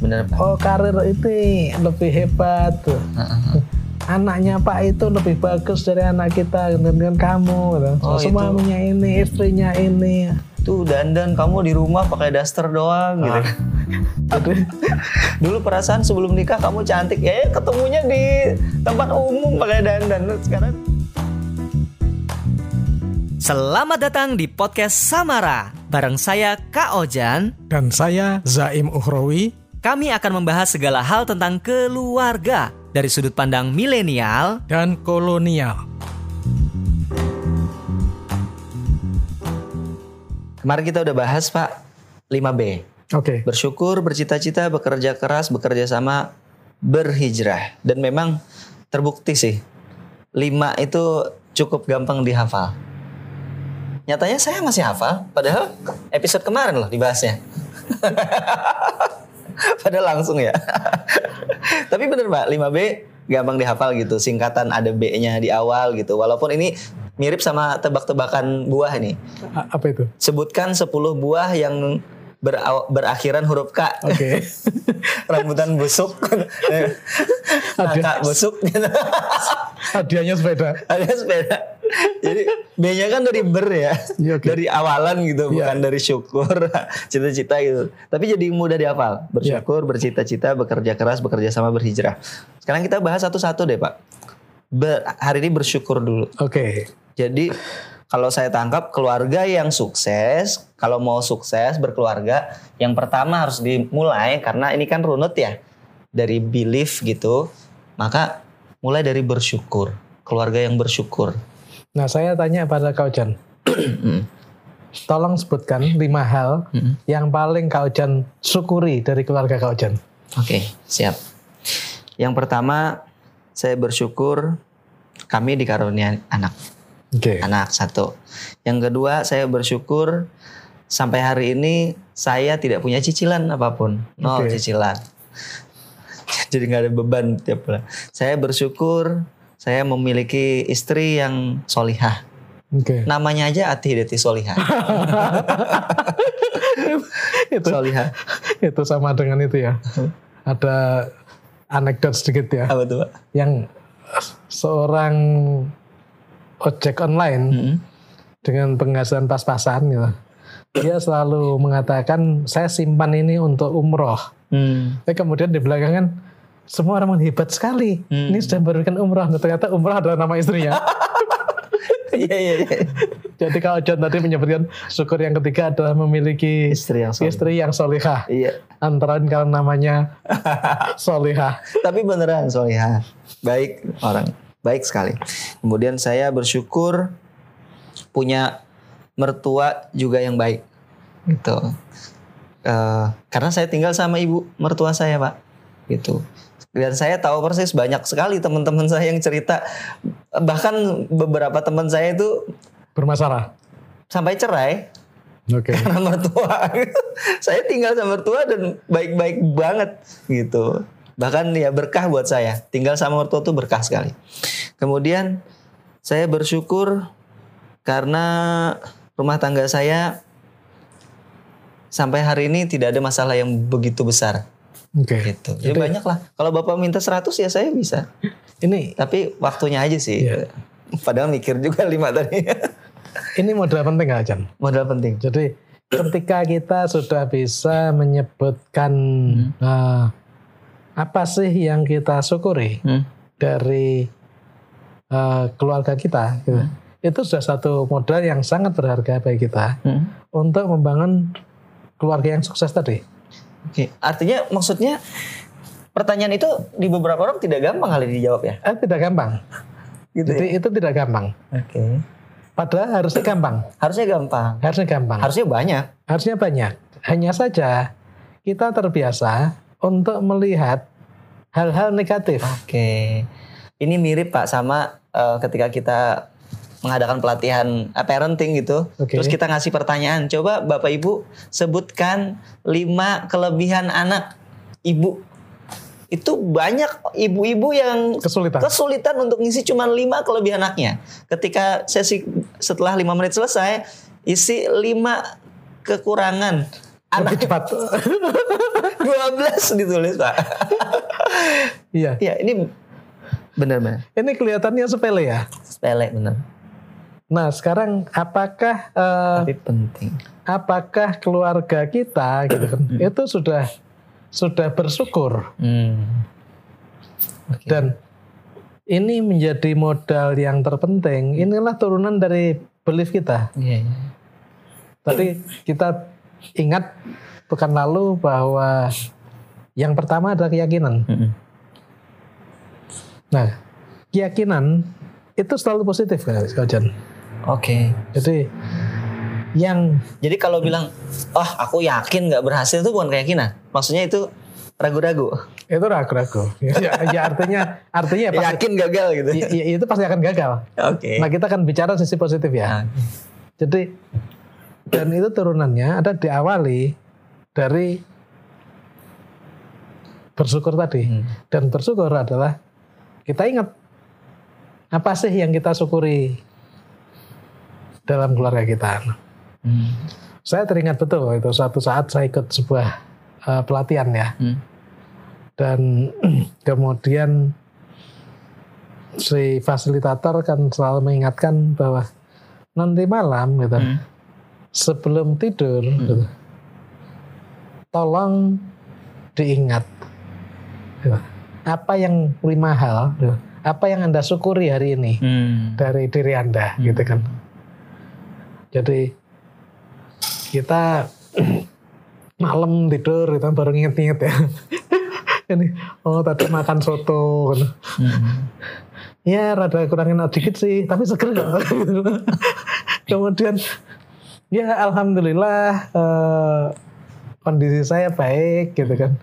Bener Pak. Oh karir itu lebih hebat tuh. Anaknya Pak itu lebih bagus dari anak kita dengan kamu. Gitu. Oh, Suaminya ini, istrinya ini. Tuh dandan kamu di rumah pakai daster doang gitu. Aduh. Dulu perasaan sebelum nikah kamu cantik ya ketemunya di tempat umum pakai dandan. Sekarang Selamat datang di podcast Samara. Bareng saya Kak Ojan, Dan saya Zaim Uhrawi. Kami akan membahas segala hal tentang keluarga dari sudut pandang milenial. dan kolonial. kemarin kita udah bahas Pak 5B. Oke. Bersyukur, bercita-cita, bekerja keras, bekerja sama, berhijrah. Dan memang terbukti sih. 5 itu cukup gampang dihafal. Nyatanya saya masih hafal, padahal episode kemarin loh dibahasnya. padahal langsung ya. Tapi bener Mbak, 5B gampang dihafal gitu. Singkatan ada B-nya di awal gitu. Walaupun ini mirip sama tebak-tebakan buah nih. A- Apa itu? Sebutkan 10 buah yang beraw- berakhiran huruf K. Oke. Rambutan busuk. Kakak busuk gitu. Hadiahnya sepeda. Ada sepeda. Jadi B-nya kan dari ber ya. Iya, oke. Dari awalan gitu, Iya. bukan dari syukur, cita-cita gitu. Tapi jadi mudah dihafal. Bersyukur, bercita-cita, bekerja keras, bekerja sama, berhijrah. Sekarang kita bahas satu-satu deh, Pak. Ber- hari ini bersyukur dulu. Oke. Jadi kalau saya tangkap keluarga yang sukses, kalau mau sukses berkeluarga, yang pertama harus dimulai karena ini kan runut ya dari belief gitu. Maka mulai dari bersyukur, keluarga yang bersyukur. Nah saya tanya pada Kak Ojan. Tolong sebutkan lima hal yang paling Kak Ojan syukuri dari keluarga Kak Ojan. Oke, siap. Yang pertama, saya bersyukur kami dikaruniai anak. Oke. Anak satu. Yang kedua, saya bersyukur sampai hari ini saya tidak punya cicilan apa pun. Nol Oke. cicilan. Jadi nggak ada beban tiap bulan. Saya bersyukur saya memiliki istri yang solihah. Oke. Namanya aja Ati Deti Solihah. itu solihah. itu sama dengan itu ya. Ada anekdot sedikit ya. Apa tuh, Pak? Yang seorang ojek online Mm-mm. dengan penghasilan pas-pasan gitu. Dia selalu mengatakan saya simpan ini untuk umroh. Hmm. Tapi kemudian di belakang kan semua orang hebat sekali. Hmm. Ini sudah memberikan umroh. Nah, ternyata umroh adalah nama istrinya. Iya, iya, iya. Jadi kalau John tadi menyebutkan syukur yang ketiga adalah memiliki Istri yang solihah. istri yang solihah. Iya. Antara kalau namanya solihah. Tapi beneran solihah. Baik orang. Baik sekali. Kemudian saya bersyukur punya mertua juga yang baik. Gitu. Eh, karena saya tinggal sama ibu mertua saya pak. Gitu. Dan saya tahu persis banyak sekali teman-teman saya yang cerita. Bahkan beberapa teman saya itu Bermasalah. sampai cerai Oke. karena mertua. saya tinggal sama mertua dan baik-baik banget gitu. Bahkan ya berkah buat saya. Tinggal sama mertua tuh berkah sekali. Kemudian saya bersyukur karena rumah tangga saya sampai hari ini tidak ada masalah yang begitu besar Oke. gitu. Ya banyak lah. Kalau Bapak minta 100 ya saya bisa. Ini Tapi waktunya aja sih. Iya. Padahal mikir juga lima tadi. ini modal penting nggak Jan? Modal penting. Jadi ketika kita sudah bisa menyebutkan eh, apa sih yang kita syukuri Hmm. dari eh, keluarga kita, gitu. itu sudah satu modal yang sangat berharga bagi kita Hmm. untuk membangun keluarga yang sukses tadi. Oke, artinya maksudnya pertanyaan itu di beberapa orang tidak gampang kali dijawab ya? Eh, tidak gampang. Gitu Jadi itu tidak gampang. Oke. Padahal harusnya gampang. Harusnya gampang. Harusnya gampang. Harusnya banyak. Harusnya banyak. Hanya saja kita terbiasa untuk melihat hal-hal negatif. Oke. Ini mirip Pak sama eh, ketika kita mengadakan pelatihan eh, parenting gitu. Oke. Terus kita ngasih pertanyaan, coba Bapak Ibu sebutkan lima kelebihan anak ibu. Itu banyak ibu-ibu yang Kesulitan. kesulitan untuk ngisi cuma lima kelebihan anaknya. Ketika sesi setelah lima menit selesai, isi lima kekurangan lebih cepat. 12 ditulis Pak. Iya. ya ini benar-benar Ini kelihatannya sepele ya. sepele benar. Nah sekarang apakah eh, Tapi penting. apakah keluarga kita gitu kan itu sudah sudah bersyukur Hmm. Oke. dan ini menjadi modal yang terpenting. Inilah turunan dari belief kita. Iya, iya. Tadi kita ingat pekan lalu bahwa yang pertama adalah keyakinan. Mm-mm. Nah, keyakinan itu selalu positif kan, Kak Jan. Oke. Jadi yang Jadi kalau bilang, oh aku yakin nggak berhasil itu bukan keyakinan. Maksudnya itu ragu-ragu. itu ragu-ragu. ya, ya artinya artinya pasti, Yakin gagal gitu. ya, ya, itu pasti akan gagal. Oke. Nah kita akan bicara sisi positif ya. Ah, Jadi dan itu turunannya ada diawali dari bersyukur tadi. Hmm. Dan bersyukur adalah kita ingat apa sih yang kita syukuri dalam keluarga kita. Hmm. Saya teringat betul itu suatu saat saya ikut sebuah eh, pelatihan ya. Hmm. Dan kemudian si fasilitator kan selalu mengingatkan bahwa nanti malam gitu Hmm. Sebelum tidur gitu, tolong diingat. Gitu, apa yang lima hal gitu, apa yang anda syukuri hari ini Hmm. dari diri anda gitu kan. Jadi kita malam tidur gitu baru nginget-nginget ya. Ini oh tadi makan soto gitu. Hmm. ya rada kurangin dikit sih tapi seger kok. Kemudian ya alhamdulillah eh, kondisi saya baik gitu kan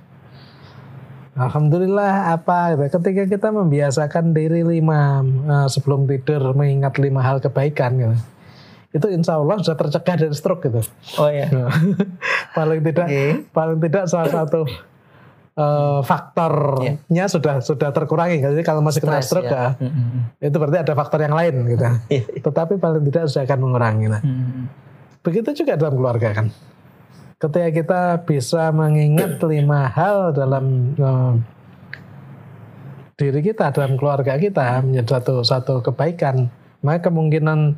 Alhamdulillah apa gitu. ketika kita membiasakan diri lima eh, sebelum tidur mengingat lima hal kebaikan gitu itu insya Allah sudah tercegah dari stroke gitu Oh ya. paling tidak Oke. paling tidak salah satu eh, faktornya sudah sudah terkurangi jadi kalau masih kena Stres, stroke ya. ya, hmm, itu berarti ada faktor yang lain gitu Iya. tetapi paling tidak sudah akan mengurangi nah. hmm. Begitu juga dalam keluarga kan ketika kita bisa mengingat lima hal dalam eh, diri kita dalam keluarga kita menjadi satu satu kebaikan maka kemungkinan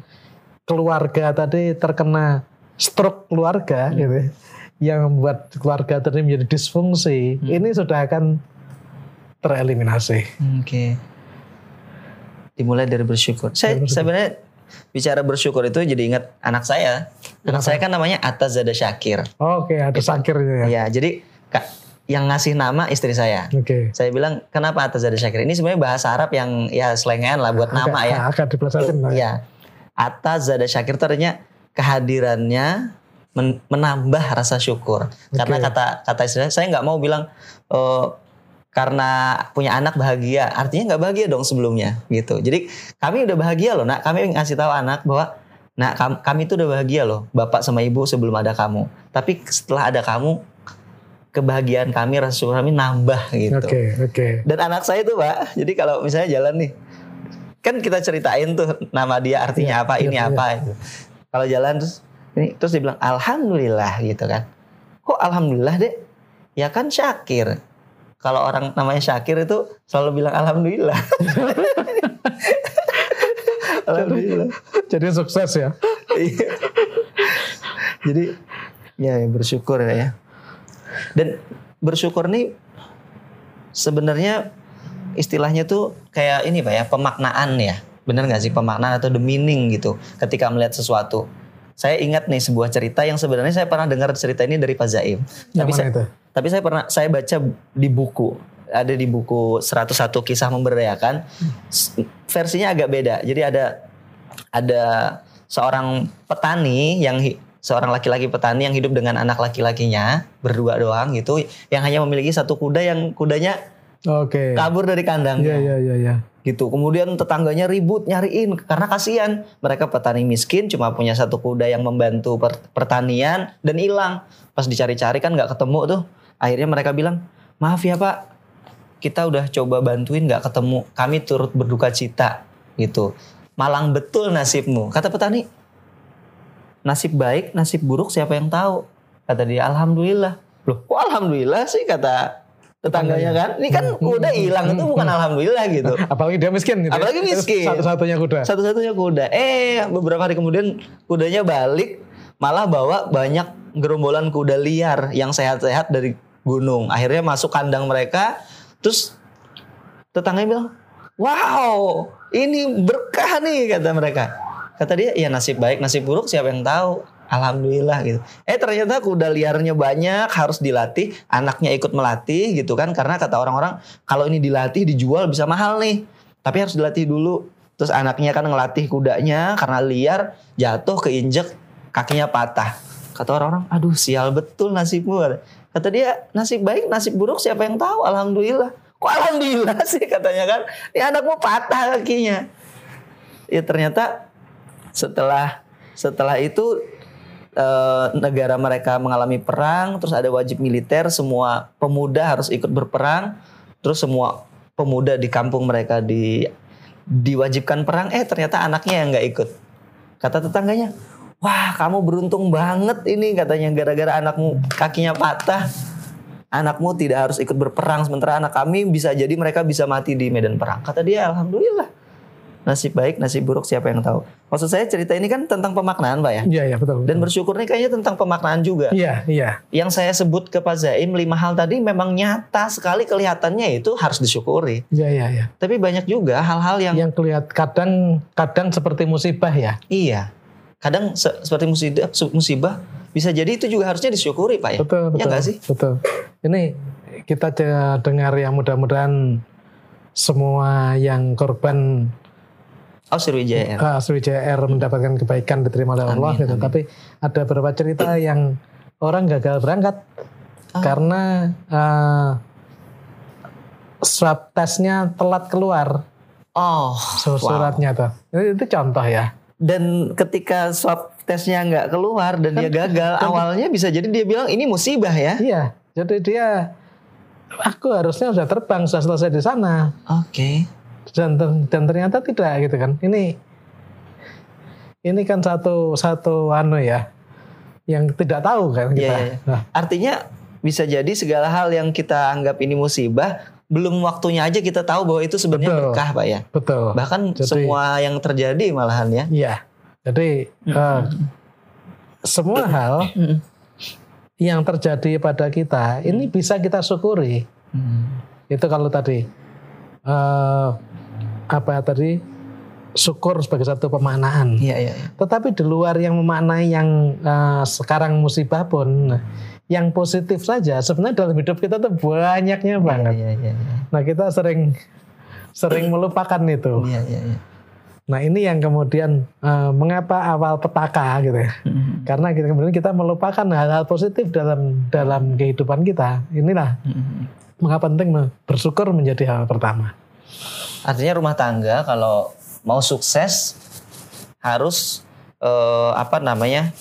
keluarga tadi terkena stroke keluarga gitu yang membuat keluarga tadi menjadi disfungsi ini sudah akan tereliminasi Oke. Dimulai dari bersyukur. Saya sebenarnya bicara bersyukur itu jadi ingat anak saya. Anak saya kan namanya Atta Zada Syakir. oke ada sakirnya ya Ya, jadi Kak, yang ngasih nama istri saya. oke Saya bilang, kenapa Atta Zada Syakir? Ini sebenarnya bahasa Arab yang ya selengean lah buat nama ya. akan dipelesetin lah. Iya. Atta Zada Syakir itu artinya kehadirannya men- menambah rasa syukur. Karena Oke. kata kata istri saya, saya nggak mau bilang eh, karena punya anak bahagia. Artinya nggak bahagia dong sebelumnya gitu. Jadi kami udah bahagia loh, nak. Kami ngasih tahu anak bahwa Nah, kam- kami tuh udah bahagia loh, bapak sama ibu sebelum ada kamu. Tapi setelah ada kamu, kebahagiaan kami, rasa syukur kami nambah gitu. Oke, oke. Dan anak saya tuh pak, jadi kalau misalnya jalan nih, kan kita ceritain tuh nama dia artinya Iya, apa, iya, ini iya. apa. gitu. Kalau jalan terus, ini terus dia bilang alhamdulillah gitu kan. Kok alhamdulillah dek? Ya kan Syakir. Kalau orang namanya Syakir itu selalu bilang alhamdulillah. alhamdulillah. Jadi sukses ya. Iya. Jadi ya ya, bersyukur ya. ya. Dan bersyukur nih sebenarnya istilahnya tuh kayak ini pak ya pemaknaan ya. Bener nggak sih pemaknaan atau the meaning gitu ketika melihat sesuatu. Saya ingat nih sebuah cerita yang sebenarnya saya pernah dengar cerita ini dari Pak Zaim. Yang Tapi saya, itu? tapi saya pernah saya baca di buku ada di buku 101 kisah memberdayakan versinya agak beda jadi ada ada seorang petani yang seorang laki-laki petani yang hidup dengan anak laki-lakinya berdua doang gitu yang hanya memiliki satu kuda yang kudanya Oke. kabur dari kandangnya Iya, iya, iya, iya. gitu. Kemudian tetangganya ribut nyariin karena kasihan mereka petani miskin cuma punya satu kuda yang membantu per- pertanian dan hilang. Pas dicari-cari kan nggak ketemu tuh. Akhirnya mereka bilang maaf ya pak, kita udah coba bantuin nggak ketemu. Kami turut berduka cita gitu. Malang betul nasibmu kata petani. Nasib baik, nasib buruk siapa yang tahu? Kata dia, alhamdulillah. Loh, kok alhamdulillah sih kata tetangganya kan? Ini kan kuda hilang itu bukan alhamdulillah gitu. Apalagi dia miskin gitu. ya. Apalagi miskin. Satu-satunya kuda. Satu-satunya kuda. Eh, beberapa hari kemudian kudanya balik, malah bawa banyak gerombolan kuda liar yang sehat-sehat dari gunung. Akhirnya masuk kandang mereka, terus tetangganya bilang, wow, ini berkah nih kata mereka. Kata dia, ya nasib baik, nasib buruk siapa yang tahu. Alhamdulillah gitu. Eh ternyata kuda liarnya banyak, harus dilatih. Anaknya ikut melatih gitu kan. Karena kata orang-orang, kalau ini dilatih dijual bisa mahal nih. Tapi harus dilatih dulu. Terus anaknya kan ngelatih kudanya karena liar, jatuh keinjek, kakinya patah. Kata orang-orang, aduh sial betul nasibmu. Kata dia, nasib baik, nasib buruk siapa yang tahu? Alhamdulillah. Kok alhamdulillah sih katanya kan? Ya anakmu patah kakinya. Ya ternyata setelah setelah itu eh, negara mereka mengalami perang, terus ada wajib militer, semua pemuda harus ikut berperang, terus semua pemuda di kampung mereka di diwajibkan perang, eh ternyata anaknya yang nggak ikut. Kata tetangganya, wah kamu beruntung banget ini katanya gara-gara anakmu kakinya patah. Anakmu tidak harus ikut berperang sementara anak kami bisa jadi mereka bisa mati di medan perang. Kata dia, alhamdulillah. Nasib baik, nasib buruk siapa yang tahu. Maksud saya cerita ini kan tentang pemaknaan, Pak ya. Iya, iya betul. Dan betul. bersyukur ini kayaknya tentang pemaknaan juga. Iya, iya. Yang saya sebut ke Pak Zaim lima hal tadi memang nyata sekali kelihatannya itu harus disyukuri. Iya, iya, iya. Tapi banyak juga hal-hal yang Yang kelihat kadang kadang seperti musibah ya. iya. Kadang se- seperti musibah, musibah bisa jadi itu juga harusnya disyukuri, Pak ya. Betul, Ya betul. nggak sih? Betul. Ini kita de- dengar yang mudah-mudahan semua yang korban Oh, Sriwijaya. uh, Sriwijaya Air mendapatkan kebaikan diterima oleh Allah Amin, gitu. amin. Tapi ada beberapa cerita yang orang gagal berangkat Ah. karena uh, swab testnya telat keluar Oh, su- wow. suratnya tuh. Itu, itu contoh ya. Dan ketika swab tesnya nggak keluar dan dia gagal, awalnya bisa jadi dia bilang ini musibah ya. Iya. Jadi dia aku harusnya sudah terbang sudah selesai di sana. Oke. dan ter- dan ternyata tidak gitu kan ini ini kan satu satu anu ya yang tidak tahu kan kita Iya, iya, iya. Nah, Artinya bisa jadi segala hal yang kita anggap ini musibah, belum waktunya aja kita tahu bahwa itu sebenarnya Betul. berkah, Pak ya. betul Bahkan Jadi- semua yang terjadi malahan ya. iya jadi eh, semua hal Mm. yang terjadi pada kita ini bisa kita syukuri itu kalau tadi eh, apa tadi syukur sebagai satu pemaknaan Iya, iya, iya. Tetapi di luar yang memaknai yang eh, sekarang musibah pun, yang positif saja sebenarnya dalam hidup kita tuh banyaknya banget. Iya, iya, iya. Nah kita sering sering melupakan itu. Iya, iya, iya. Nah ini yang kemudian eh, mengapa awal petaka gitu ya? Mm. Karena kita, kemudian kita melupakan hal-hal positif dalam dalam kehidupan kita. Inilah Mm. mengapa penting bersyukur menjadi hal pertama. Artinya rumah tangga kalau mau sukses harus eh, apa namanya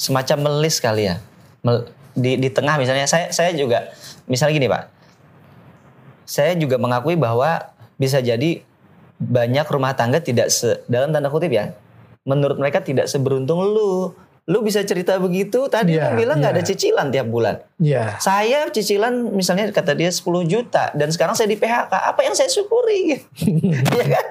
semacam melis kali ya. Di di tengah misalnya saya saya juga misalnya gini pak. Saya juga mengakui bahwa bisa jadi banyak rumah tangga tidak se, dalam tanda kutip ya menurut mereka tidak seberuntung lu lu bisa cerita begitu tadi Iya, kan bilang nggak iya. ada cicilan tiap bulan Ya, saya cicilan misalnya kata dia 10 juta dan sekarang saya di PHK. Apa yang saya syukuri? Iya kan?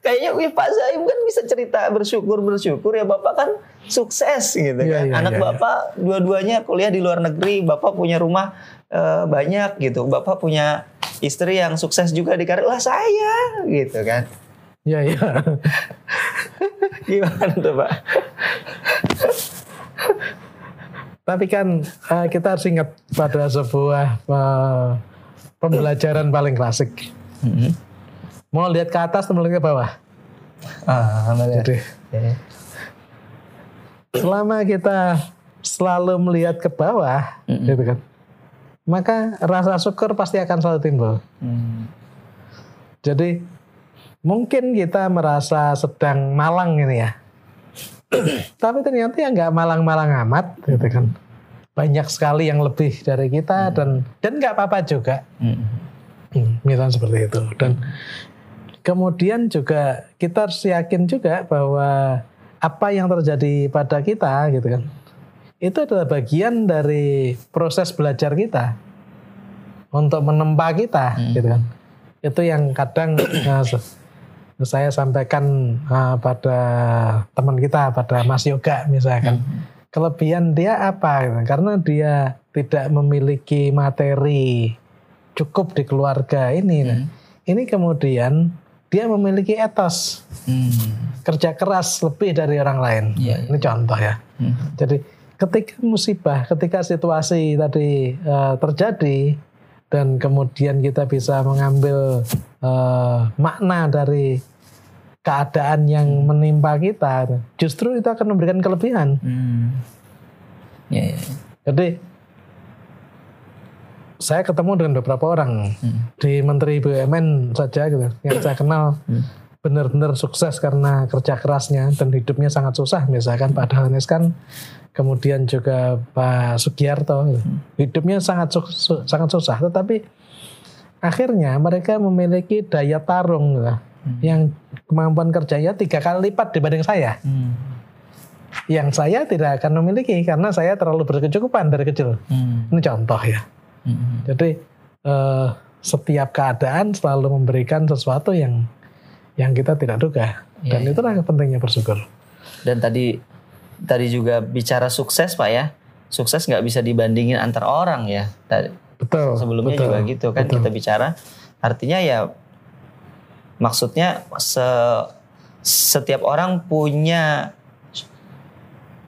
Kayaknya wih Pak Zaim kan bisa cerita bersyukur-bersyukur ya Bapak kan sukses gitu Iya, kan. iya, Anak iya, Bapak dua-duanya kuliah di luar negeri, Bapak punya rumah eh, banyak gitu. Bapak punya istri yang sukses juga di karir. Lah saya gitu kan. ya, ya. Gimana tuh Pak? Tapi kan eh, kita harus ingat pada sebuah eh, pembelajaran paling klasik. Mau lihat ke atas atau melihat ke bawah? Ah, Jadi selama kita selalu melihat ke bawah, Mm-mm. gitu kan, maka rasa syukur pasti akan selalu timbul. Hmm. Jadi mungkin kita merasa sedang malang ini ya. Tapi ternyata ya nggak malang-malang amat gitu kan. Banyak sekali yang lebih dari kita dan dan nggak apa-apa juga. Hmm. Hmm, misalnya seperti itu. Dan kemudian juga kita harus yakin juga bahwa apa yang terjadi pada kita gitu kan. itu adalah bagian dari proses belajar kita untuk menempa kita Hmm. gitu kan itu yang kadang eh, saya sampaikan eh, pada teman kita pada Mas Yoga misalkan kelebihan dia apa gitu. karena dia tidak memiliki materi cukup di keluarga ini Nah, ini kemudian dia memiliki etos Hmm. kerja keras lebih dari orang lain iya. ini contoh ya Hmm. jadi ketika musibah, ketika situasi tadi eh, terjadi dan kemudian kita bisa mengambil eh, makna dari keadaan yang menimpa kita, justru itu akan memberikan kelebihan. Hmm. Ya, ya. Jadi saya ketemu dengan beberapa orang Hmm. di Menteri BUMN saja gitu, yang saya kenal Hmm. Benar-benar sukses karena kerja kerasnya dan hidupnya sangat susah misalkan Pak Dahlan kan kemudian juga Pak Sugiarto gitu. hidupnya sangat su- su- sangat susah tetapi akhirnya mereka memiliki daya tarung gitu, yang kemampuan kerjanya tiga kali lipat dibanding saya Hmm. yang saya tidak akan memiliki karena saya terlalu berkecukupan dari kecil Hmm. ini contoh ya Hmm. jadi eh, setiap keadaan selalu memberikan sesuatu yang yang kita tidak duga dan Iya, iya. itulah pentingnya bersyukur. Dan tadi tadi juga bicara sukses pak ya, sukses nggak bisa dibandingin antar orang ya. Tadi Betul. sebelumnya betul, juga gitu kan betul. kita bicara. Artinya ya maksudnya se- setiap orang punya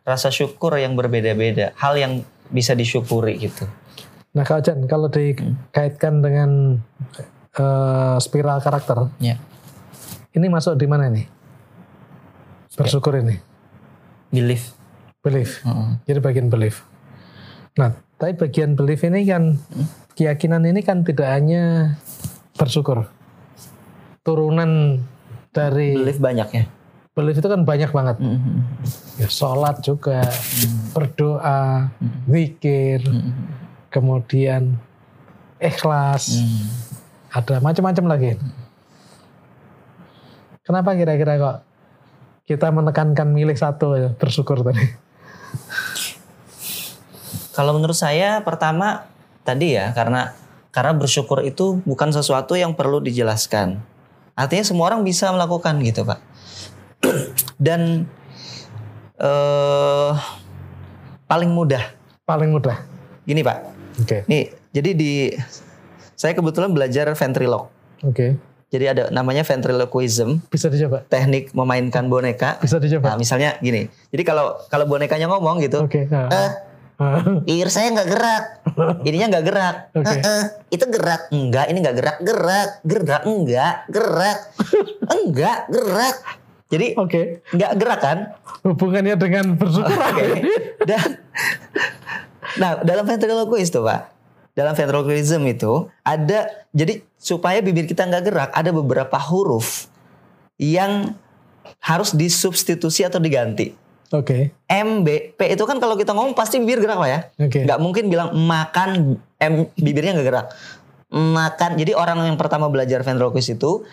rasa syukur yang berbeda-beda, hal yang bisa disyukuri gitu. Nah, Kak Ojan, kalau dikaitkan dengan eh, spiral karakter, Ya. Ini masuk di mana nih? Bersyukur ini, Belief. belief. Heeh. Jadi bagian belief. Nah, tapi bagian belief ini kan keyakinan ini kan tidak hanya bersyukur. Turunan dari Belief banyak ya. belief itu kan banyak banget. Mhm. Ya, sholat juga, berdoa, zikir, kemudian ikhlas, Hmm. ada macam-macam lagi. Kenapa kira-kira kok kita menekankan milih satu ya, bersyukur tadi? Kalau menurut saya pertama tadi ya karena karena bersyukur itu bukan sesuatu yang perlu dijelaskan. Artinya semua orang bisa melakukan gitu pak. Dan eh paling mudah Paling mudah. gini pak. Oke. Nih jadi di saya kebetulan belajar ventriloque. Oke. Jadi ada namanya ventriloquism, Bisa dicoba. teknik memainkan boneka. Bisa Nah, dicoba. misalnya gini. Jadi kalau kalau bonekanya ngomong gitu, Oke. nah. eh Ah, Ear saya nggak gerak. Ininya nggak gerak. Oke. "Eh, eh, itu gerak. Enggak, ini nggak gerak. Gerak. Gerak. Enggak. Gerak. Enggak. Gerak. Jadi Oke. nggak gerak kan? Hubungannya dengan bersyukur. Oke. Dan nah dalam ventriloquist tuh pak, dalam ventriloquism itu ada jadi supaya bibir kita nggak gerak ada beberapa huruf yang harus disubstitusi atau diganti. Oke. M, B, P itu kan kalau kita ngomong pasti bibir gerak pak ya. Oke. Nggak mungkin bilang makan M bibirnya nggak gerak. Makan. Jadi orang yang pertama belajar ventriloquist itu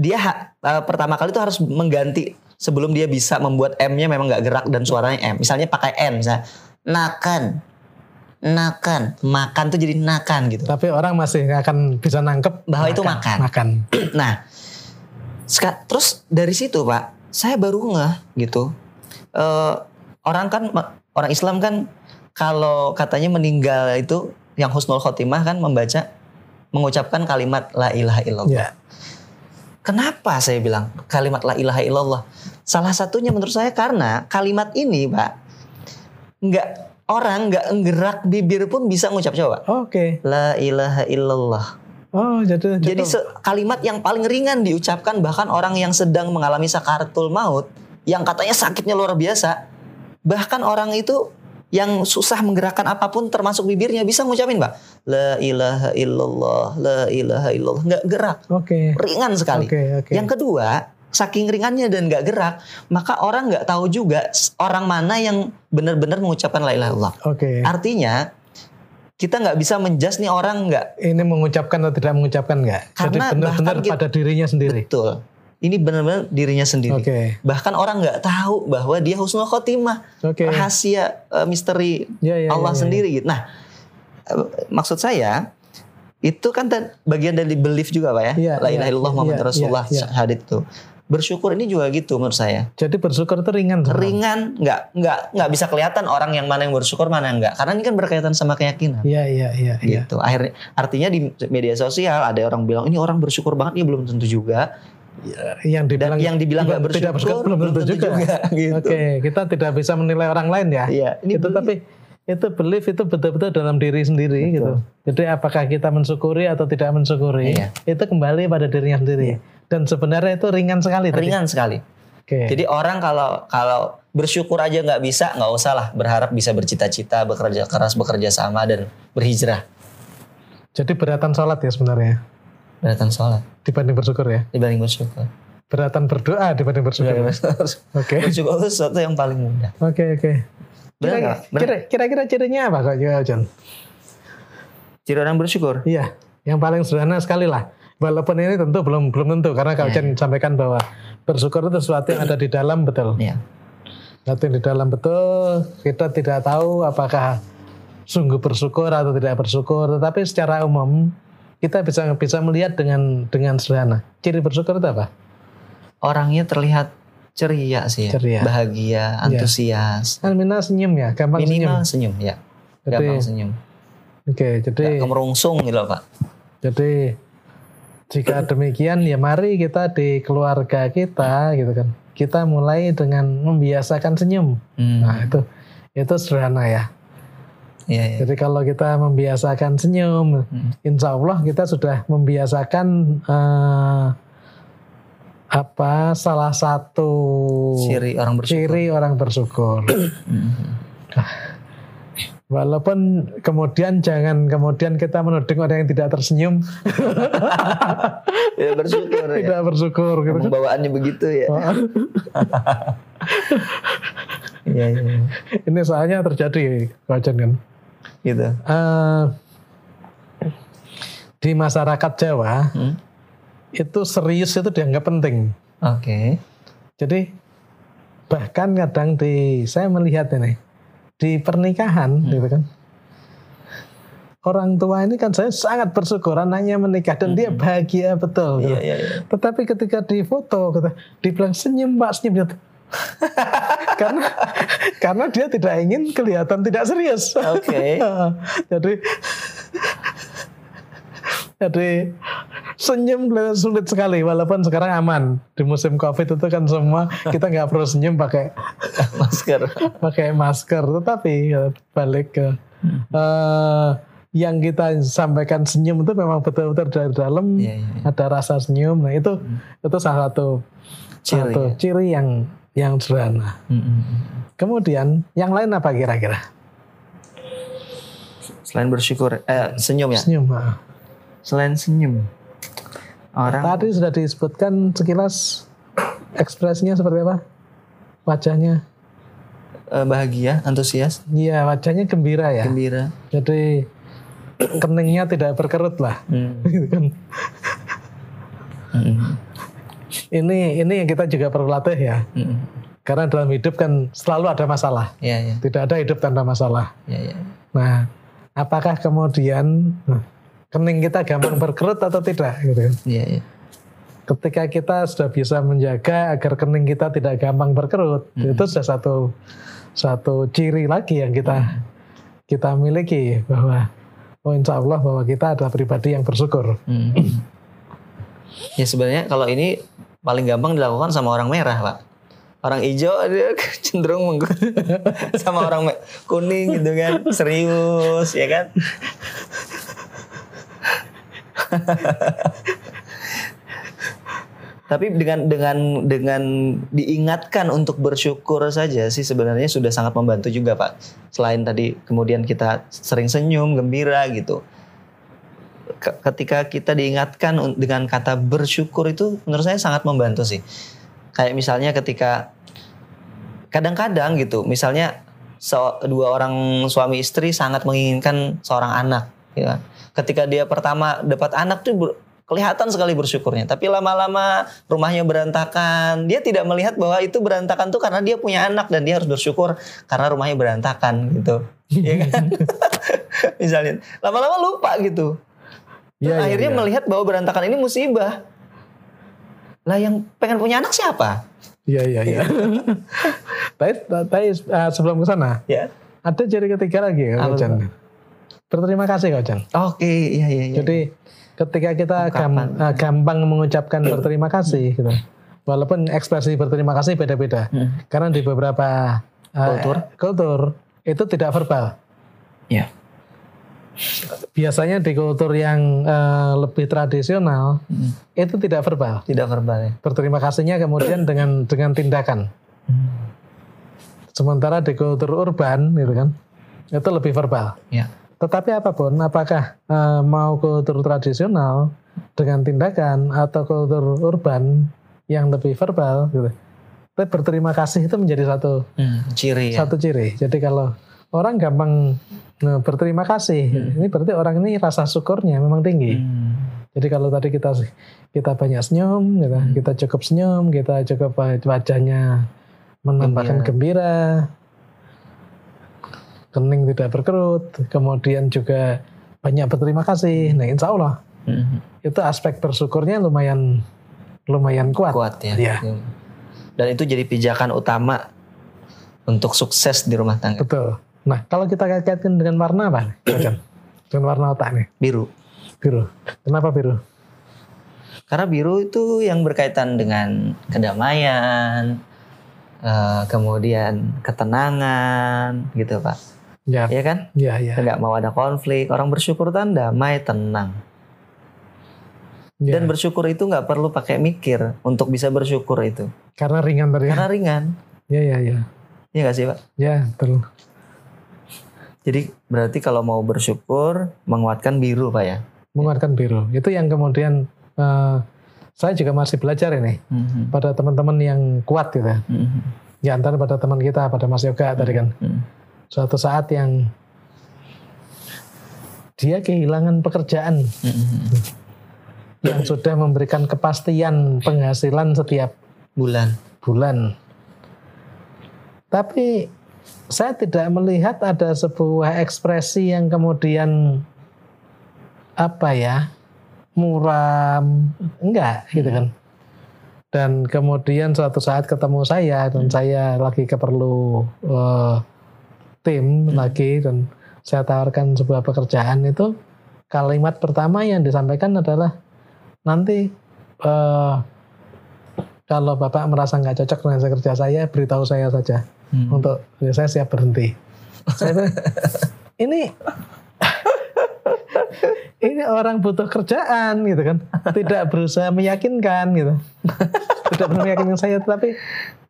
dia ha- eh, pertama kali itu harus mengganti sebelum dia bisa membuat M-nya memang nggak gerak dan suaranya M. Misalnya pakai N misalnya nakan. Nakan, makan tuh jadi nakan gitu. Tapi orang masih nggak akan bisa nangkep Bahwa itu makan. Makan. Nah, terus dari situ pak, saya baru ngeh gitu. Eh, orang kan orang Islam kan kalau katanya meninggal itu yang husnul khotimah kan membaca mengucapkan kalimat la ilaha illallah. Ya. Kenapa saya bilang kalimat la ilaha illallah? Salah satunya menurut saya karena kalimat ini, Pak, nggak orang nggak nggerak bibir pun bisa ngucap coba. Oke. La ilaha illallah. Oh, jadi Jadi se- kalimat yang paling ringan diucapkan bahkan orang yang sedang mengalami sakaratul maut yang katanya sakitnya luar biasa. Bahkan orang itu yang susah menggerakkan apa pun termasuk bibirnya bisa ngucapin, Pak. La ilaha illallah, la ilaha illallah. Nggak gerak. Oke. Ringan sekali. Oke, oke. Yang kedua, saking ringannya dan nggak gerak, maka orang nggak tahu juga orang mana yang benar-benar mengucapkan la ilaha illallah. Oke. Artinya kita nggak bisa menjudge nih orang nggak Ini mengucapkan atau tidak mengucapkan nggak? Karena benar-benar pada dirinya sendiri. Betul. ini benar-benar dirinya sendiri. Oke. Bahkan orang nggak tahu bahwa dia husnul khotimah, Oke. rahasia eh, misteri Ya, ya, Allah ya, ya. sendiri gitu. Nah, eh, maksud saya itu kan bagian dari belief juga pak ya, Iya, la ilaha iya, illallah Muhammad Rasulullah hadits itu. Bersyukur ini juga gitu menurut saya. Jadi bersyukur itu ringan. sebenarnya. Ringan, nggak nggak nggak bisa kelihatan orang yang mana yang bersyukur mana yang nggak, karena ini kan berkaitan sama keyakinan. Iya iya iya. iya. gitu. Akhirnya artinya di media sosial ada orang bilang ini orang bersyukur banget, ya belum tentu juga. Yang Dan dibilang yang dibilang nggak tidak- tidak bersyukur, belum tentu juga. gitu. Oke, kita tidak bisa menilai orang lain ya. Iya, ini itu tapi itu belief itu betul-betul dalam diri sendiri Betul. gitu. Jadi apakah kita mensyukuri atau tidak mensyukuri Iya. itu kembali pada dirinya sendiri. Dan sebenarnya itu ringan sekali. tadi. ringan sekali. Oke. Jadi orang kalau kalau bersyukur aja nggak bisa, nggak usah lah berharap bisa bercita-cita, bekerja keras, bekerja sama dan berhijrah. Jadi beratan sholat ya sebenarnya Beratan sholat dibanding bersyukur ya. dibanding bersyukur. Beratan berdoa dibanding bersyukur. Oke. Oke Bersyukur itu sesuatu yang paling mudah. oke. Nggak? Benar. kira- Kira-kira cirinya apa kok ya John? Ciri orang bersyukur. Iya, yang paling sederhana sekali lah. Walaupun ini tentu belum belum tentu karena Kak Iya, Ucen sampaikan bahwa bersyukur itu sesuatu yang ada di dalam betul. Iya. Sesuatu yang di dalam betul. Kita tidak tahu apakah sungguh bersyukur atau tidak bersyukur, tetapi secara umum kita bisa bisa melihat dengan dengan sederhana. Ciri bersyukur itu apa? Orangnya terlihat ceria sih, ya. Ceria. bahagia, antusias. Kan minimal senyum ya, gampang Minimal senyum. senyum, ya. Jadi, Gampang senyum. oke, jadi Nggak kemerungsung gitu Pak. Jadi jika demikian ya mari kita di keluarga kita gitu kan. Kita mulai dengan membiasakan senyum. Hmm. Nah, itu itu sederhana ya. Iya, iya. Jadi kalau kita membiasakan senyum, Hmm. insya Allah kita sudah membiasakan eh, apa salah satu Ciri orang bersyukur. ciri orang bersyukur. Walaupun kemudian jangan kemudian kita menuding orang yang tidak tersenyum, Ya bersyukur ya. tidak bersyukur gitu. Emang bawaannya begitu ya. Oh, Iya, iya. ini soalnya terjadi wajan kan. Gitu. Eh, di masyarakat Jawa Hmm. itu serius itu dianggap penting. Oke. Jadi bahkan kadang di saya melihat ini di pernikahan gitu kan. Orang tua ini kan saya sangat bersyukur anaknya menikah dan dia bahagia betul. gitu. Iya, iya, iya. Tetapi ketika di foto, kata, dibilang senyum mbak senyum gitu. karena karena dia tidak ingin kelihatan tidak serius. Oke. jadi jadi senyum sulit sekali walaupun sekarang aman di musim covid itu kan semua kita nggak perlu senyum pakai Masker. pakai masker tetapi ya, balik ke eh, yang kita sampaikan senyum itu memang betul-betul dari dalam Iya, iya, iya. ada rasa senyum nah itu itu salah satu Ciri, satu ya? ciri yang yang sederhana Hmm, hmm, hmm. kemudian yang lain apa kira-kira Selain bersyukur, eh senyum ya. senyum ah. Selain senyum, orang tadi sudah disebutkan sekilas ekspresinya seperti apa wajahnya eh, bahagia, antusias, iya wajahnya gembira ya gembira. jadi keningnya tidak berkerut lah Hmm. Gitu kan. Hmm. ini ini yang kita juga perlu latih ya Hmm. karena dalam hidup kan selalu ada masalah Iya, iya. tidak ada hidup tanpa masalah Iya, iya. nah apakah kemudian nah, kening kita gampang berkerut atau tidak gitu kan Iya, iya. ketika kita sudah bisa menjaga agar kening kita tidak gampang berkerut itu sudah satu satu ciri lagi yang kita kita miliki bahwa oh insya Allah bahwa kita adalah pribadi yang bersyukur Hmm. ya sebenarnya kalau ini paling gampang dilakukan sama orang merah, Pak. Orang hijau dia cenderung mengg- sama orang kuning gitu kan, serius ya kan. Tapi dengan dengan dengan diingatkan untuk bersyukur saja sih sebenarnya sudah sangat membantu juga Pak. Selain tadi kemudian kita sering senyum, gembira gitu. Ke- Ketika kita diingatkan dengan kata bersyukur itu menurut saya sangat membantu sih. Kayak misalnya ketika kadang-kadang gitu, misalnya so- dua orang suami istri sangat menginginkan seorang anak, kan. Ketika dia pertama dapat anak tuh ber- kelihatan sekali bersyukurnya. Tapi lama-lama rumahnya berantakan, dia tidak melihat bahwa itu berantakan tuh karena dia punya anak dan dia harus bersyukur karena rumahnya berantakan gitu. Iya kan? Misalnya, lama-lama lupa gitu. Iya, iya, akhirnya iya. melihat bahwa berantakan ini musibah. Lah yang pengen punya anak siapa? Iya iya iya. tapi tapi uh, sebelum ke sana Ya. ada ciri ketiga lagi ya Chan. Berterima kasih Kak Chan. Oke, iya iya iya. Jadi ketika kita gam- Ungkapan. uh, gampang mengucapkan berterima kasih gitu. Walaupun ekspresi berterima kasih beda-beda. Hmm. Karena di beberapa uh, Kultur. kultur itu tidak verbal. Ya. Biasanya di kultur yang uh, lebih tradisional Hmm. itu tidak verbal. Tidak verbal ya. Berterima kasihnya kemudian dengan dengan tindakan. Sementara di kultur urban gitu kan, itu lebih verbal. Ya. Tetapi apa pun, apakah eh, mau kultur tradisional dengan tindakan atau kultur urban yang lebih verbal gitu. Tapi berterima kasih itu menjadi satu Hmm, ciri ya. satu ciri. Jadi kalau orang gampang eh, berterima kasih, ini berarti orang ini rasa syukurnya memang tinggi. Hmm. Jadi kalau tadi kita kita banyak senyum, gitu, kita cukup senyum, kita cukup wajahnya menampakkan gembira, kening tidak berkerut, kemudian juga banyak berterima kasih. Nah, insya Allah Hmm. itu aspek bersyukurnya lumayan lumayan kuat. Kuat ya. Iya. Dan itu jadi pijakan utama untuk sukses di rumah tangga. Betul. Nah, kalau kita kaitkan dengan warna apa? Dengan warna otak nih, Biru. biru. Kenapa biru? Karena biru itu yang berkaitan dengan kedamaian, eh, kemudian ketenangan, gitu pak. Ya, Iya kan? ya, ya. Nggak mau ada konflik. Orang bersyukur kan damai, tenang. ya. Dan bersyukur itu nggak perlu pakai mikir untuk bisa bersyukur itu. Karena ringan tadi. ya. Karena ringan. Ya, ya, ya. Iya nggak sih pak? Ya, betul. Jadi berarti kalau mau bersyukur menguatkan biru pak ya. mengeluarkan biru. Itu yang kemudian eh, saya juga masih belajar ini Mhm. pada teman-teman yang kuat gitu. Mhm. Ya antara pada teman kita, pada Mas Yoga tadi kan. Mhm. Suatu saat yang dia kehilangan pekerjaan Mhm. yang sudah memberikan kepastian penghasilan setiap Bulan. bulan. Tapi saya tidak melihat ada sebuah ekspresi yang kemudian apa ya muram enggak gitu kan. Dan kemudian suatu saat ketemu saya dan saya lagi keperlu eh, tim lagi dan saya tawarkan sebuah pekerjaan itu kalimat pertama yang disampaikan adalah nanti eh, kalau bapak merasa nggak cocok dengan kerja saya beritahu saya saja Hmm. untuk ya, saya siap berhenti. Saya bilang, ini ini orang butuh kerjaan gitu kan, tidak berusaha meyakinkan gitu, tidak berusaha meyakinkan saya, tapi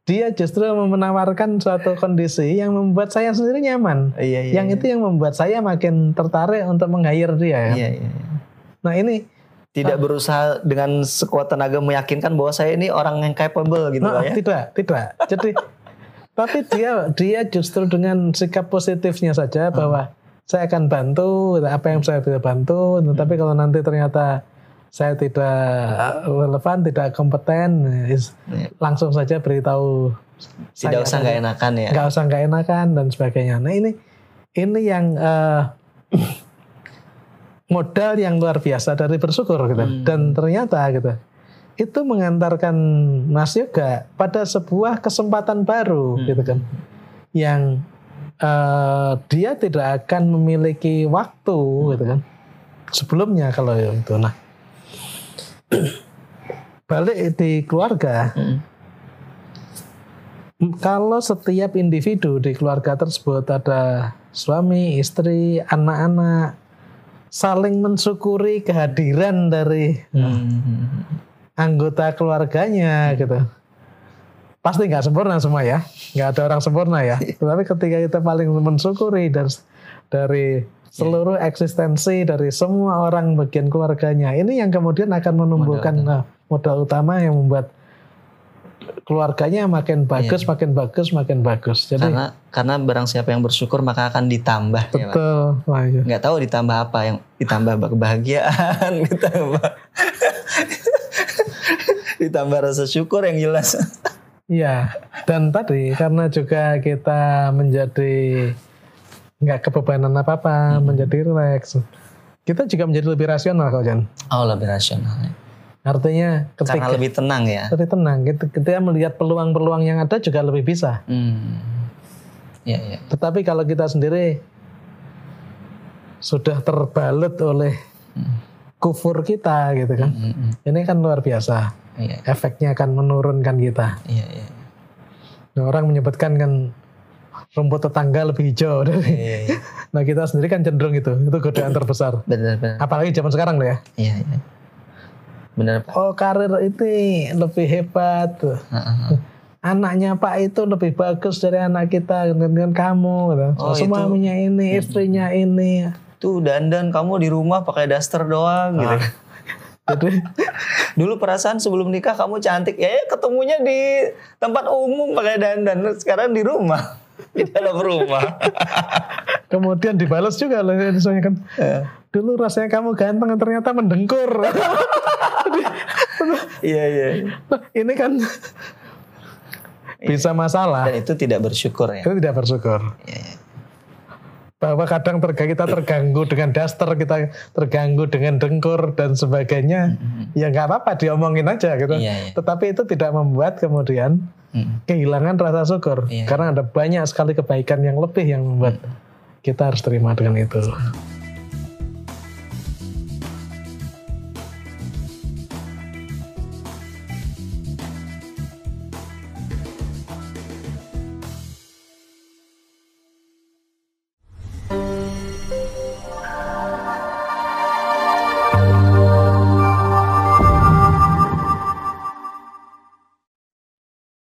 dia justru menawarkan suatu kondisi yang membuat saya sendiri nyaman. Iya iya. yang itu yang membuat saya makin tertarik untuk meng-hire dia ya. Iya iya. iya. Nah ini Tidak berusaha dengan sekuat tenaga meyakinkan bahwa saya ini orang yang capable gitu Nah, ya. tidak, tidak. Jadi tapi dia dia justru dengan sikap positifnya saja bahwa saya akan bantu apa yang saya bisa bantu, tapi kalau nanti ternyata saya tidak relevan, tidak kompeten, Iya. langsung saja beritahu Tidak saya usah nggak enakan ya. nggak usah nggak enakan dan sebagainya. Nah ini ini yang eh, modal yang luar biasa dari bersyukur gitu. Hmm. Dan ternyata gitu itu mengantarkan Mas Yoga pada sebuah kesempatan baru Hmm. gitu kan, yang eh, dia tidak akan memiliki waktu gitu kan sebelumnya kalau itu. Nah balik di keluarga Hmm. kalau setiap individu di keluarga tersebut ada suami, istri, anak-anak saling mensyukuri kehadiran dari Hmm. anggota keluarganya gitu. Pasti nggak sempurna semua ya, nggak ada orang sempurna ya. Tapi ketika kita paling mensyukuri dari dari seluruh eksistensi dari semua orang bagian keluarganya, ini yang kemudian akan menumbuhkan nah, modal utama yang membuat keluarganya makin bagus, makin bagus, makin bagus. Jadi Karena karena barang siapa yang bersyukur maka akan ditambah ya pak. betul, Wah, iya. Nggak tahu ditambah apa yang ditambah kebahagiaan, ditambah Ditambah rasa syukur yang jelas. Iya, dan tadi karena juga kita menjadi nggak kebebanan apa-apa, menjadi rileks. Kita juga menjadi lebih rasional kau Jan. Oh lebih rasional. ya. Artinya Karena ketika lebih tenang ya. lebih tenang, kita melihat peluang-peluang yang ada juga lebih bisa. Hmm. Ya ya. Tetapi kalau kita sendiri sudah terbalut oleh kufur kita gitu kan, Hmm, hmm. ini kan luar biasa. Iya Efeknya akan menurunkan kita. iya iya. Nah, orang menyebutkan kan rumput tetangga lebih hijau Iya iya. Nah kita sendiri kan cenderung itu, itu godaan terbesar. Benar benar. Apalagi zaman sekarang loh ya. Iya iya. Benar Pak. Oh karir ini lebih hebat. Heeh. Anaknya Pak itu lebih bagus dari anak kita dengan kamu. Gitu. Oh, Suaminya ini, istrinya ini. Tuh dandan kamu di rumah pakai daster doang gitu. Jadi Dulu perasaan sebelum nikah kamu cantik ya ketemunya di tempat umum pakai dandan. Sekarang di rumah. Di dalam rumah. kemudian dibalas juga loh misalnya kan. Eh, Dulu rasanya kamu ganteng ternyata mendengkur. Iya iya. Nah, ini kan bisa masalah. Dan itu tidak bersyukur ya. Kita tidak bersyukur. Iya, iya. Bahwa kadang terga, kita terganggu dengan daster, kita terganggu dengan dengkur dan sebagainya, ya nggak apa-apa diomongin aja gitu. Iya, iya. Tetapi itu tidak membuat kemudian Hmm. kehilangan rasa syukur, Iya. karena ada banyak sekali kebaikan yang lebih yang membuat kita harus terima dengan itu.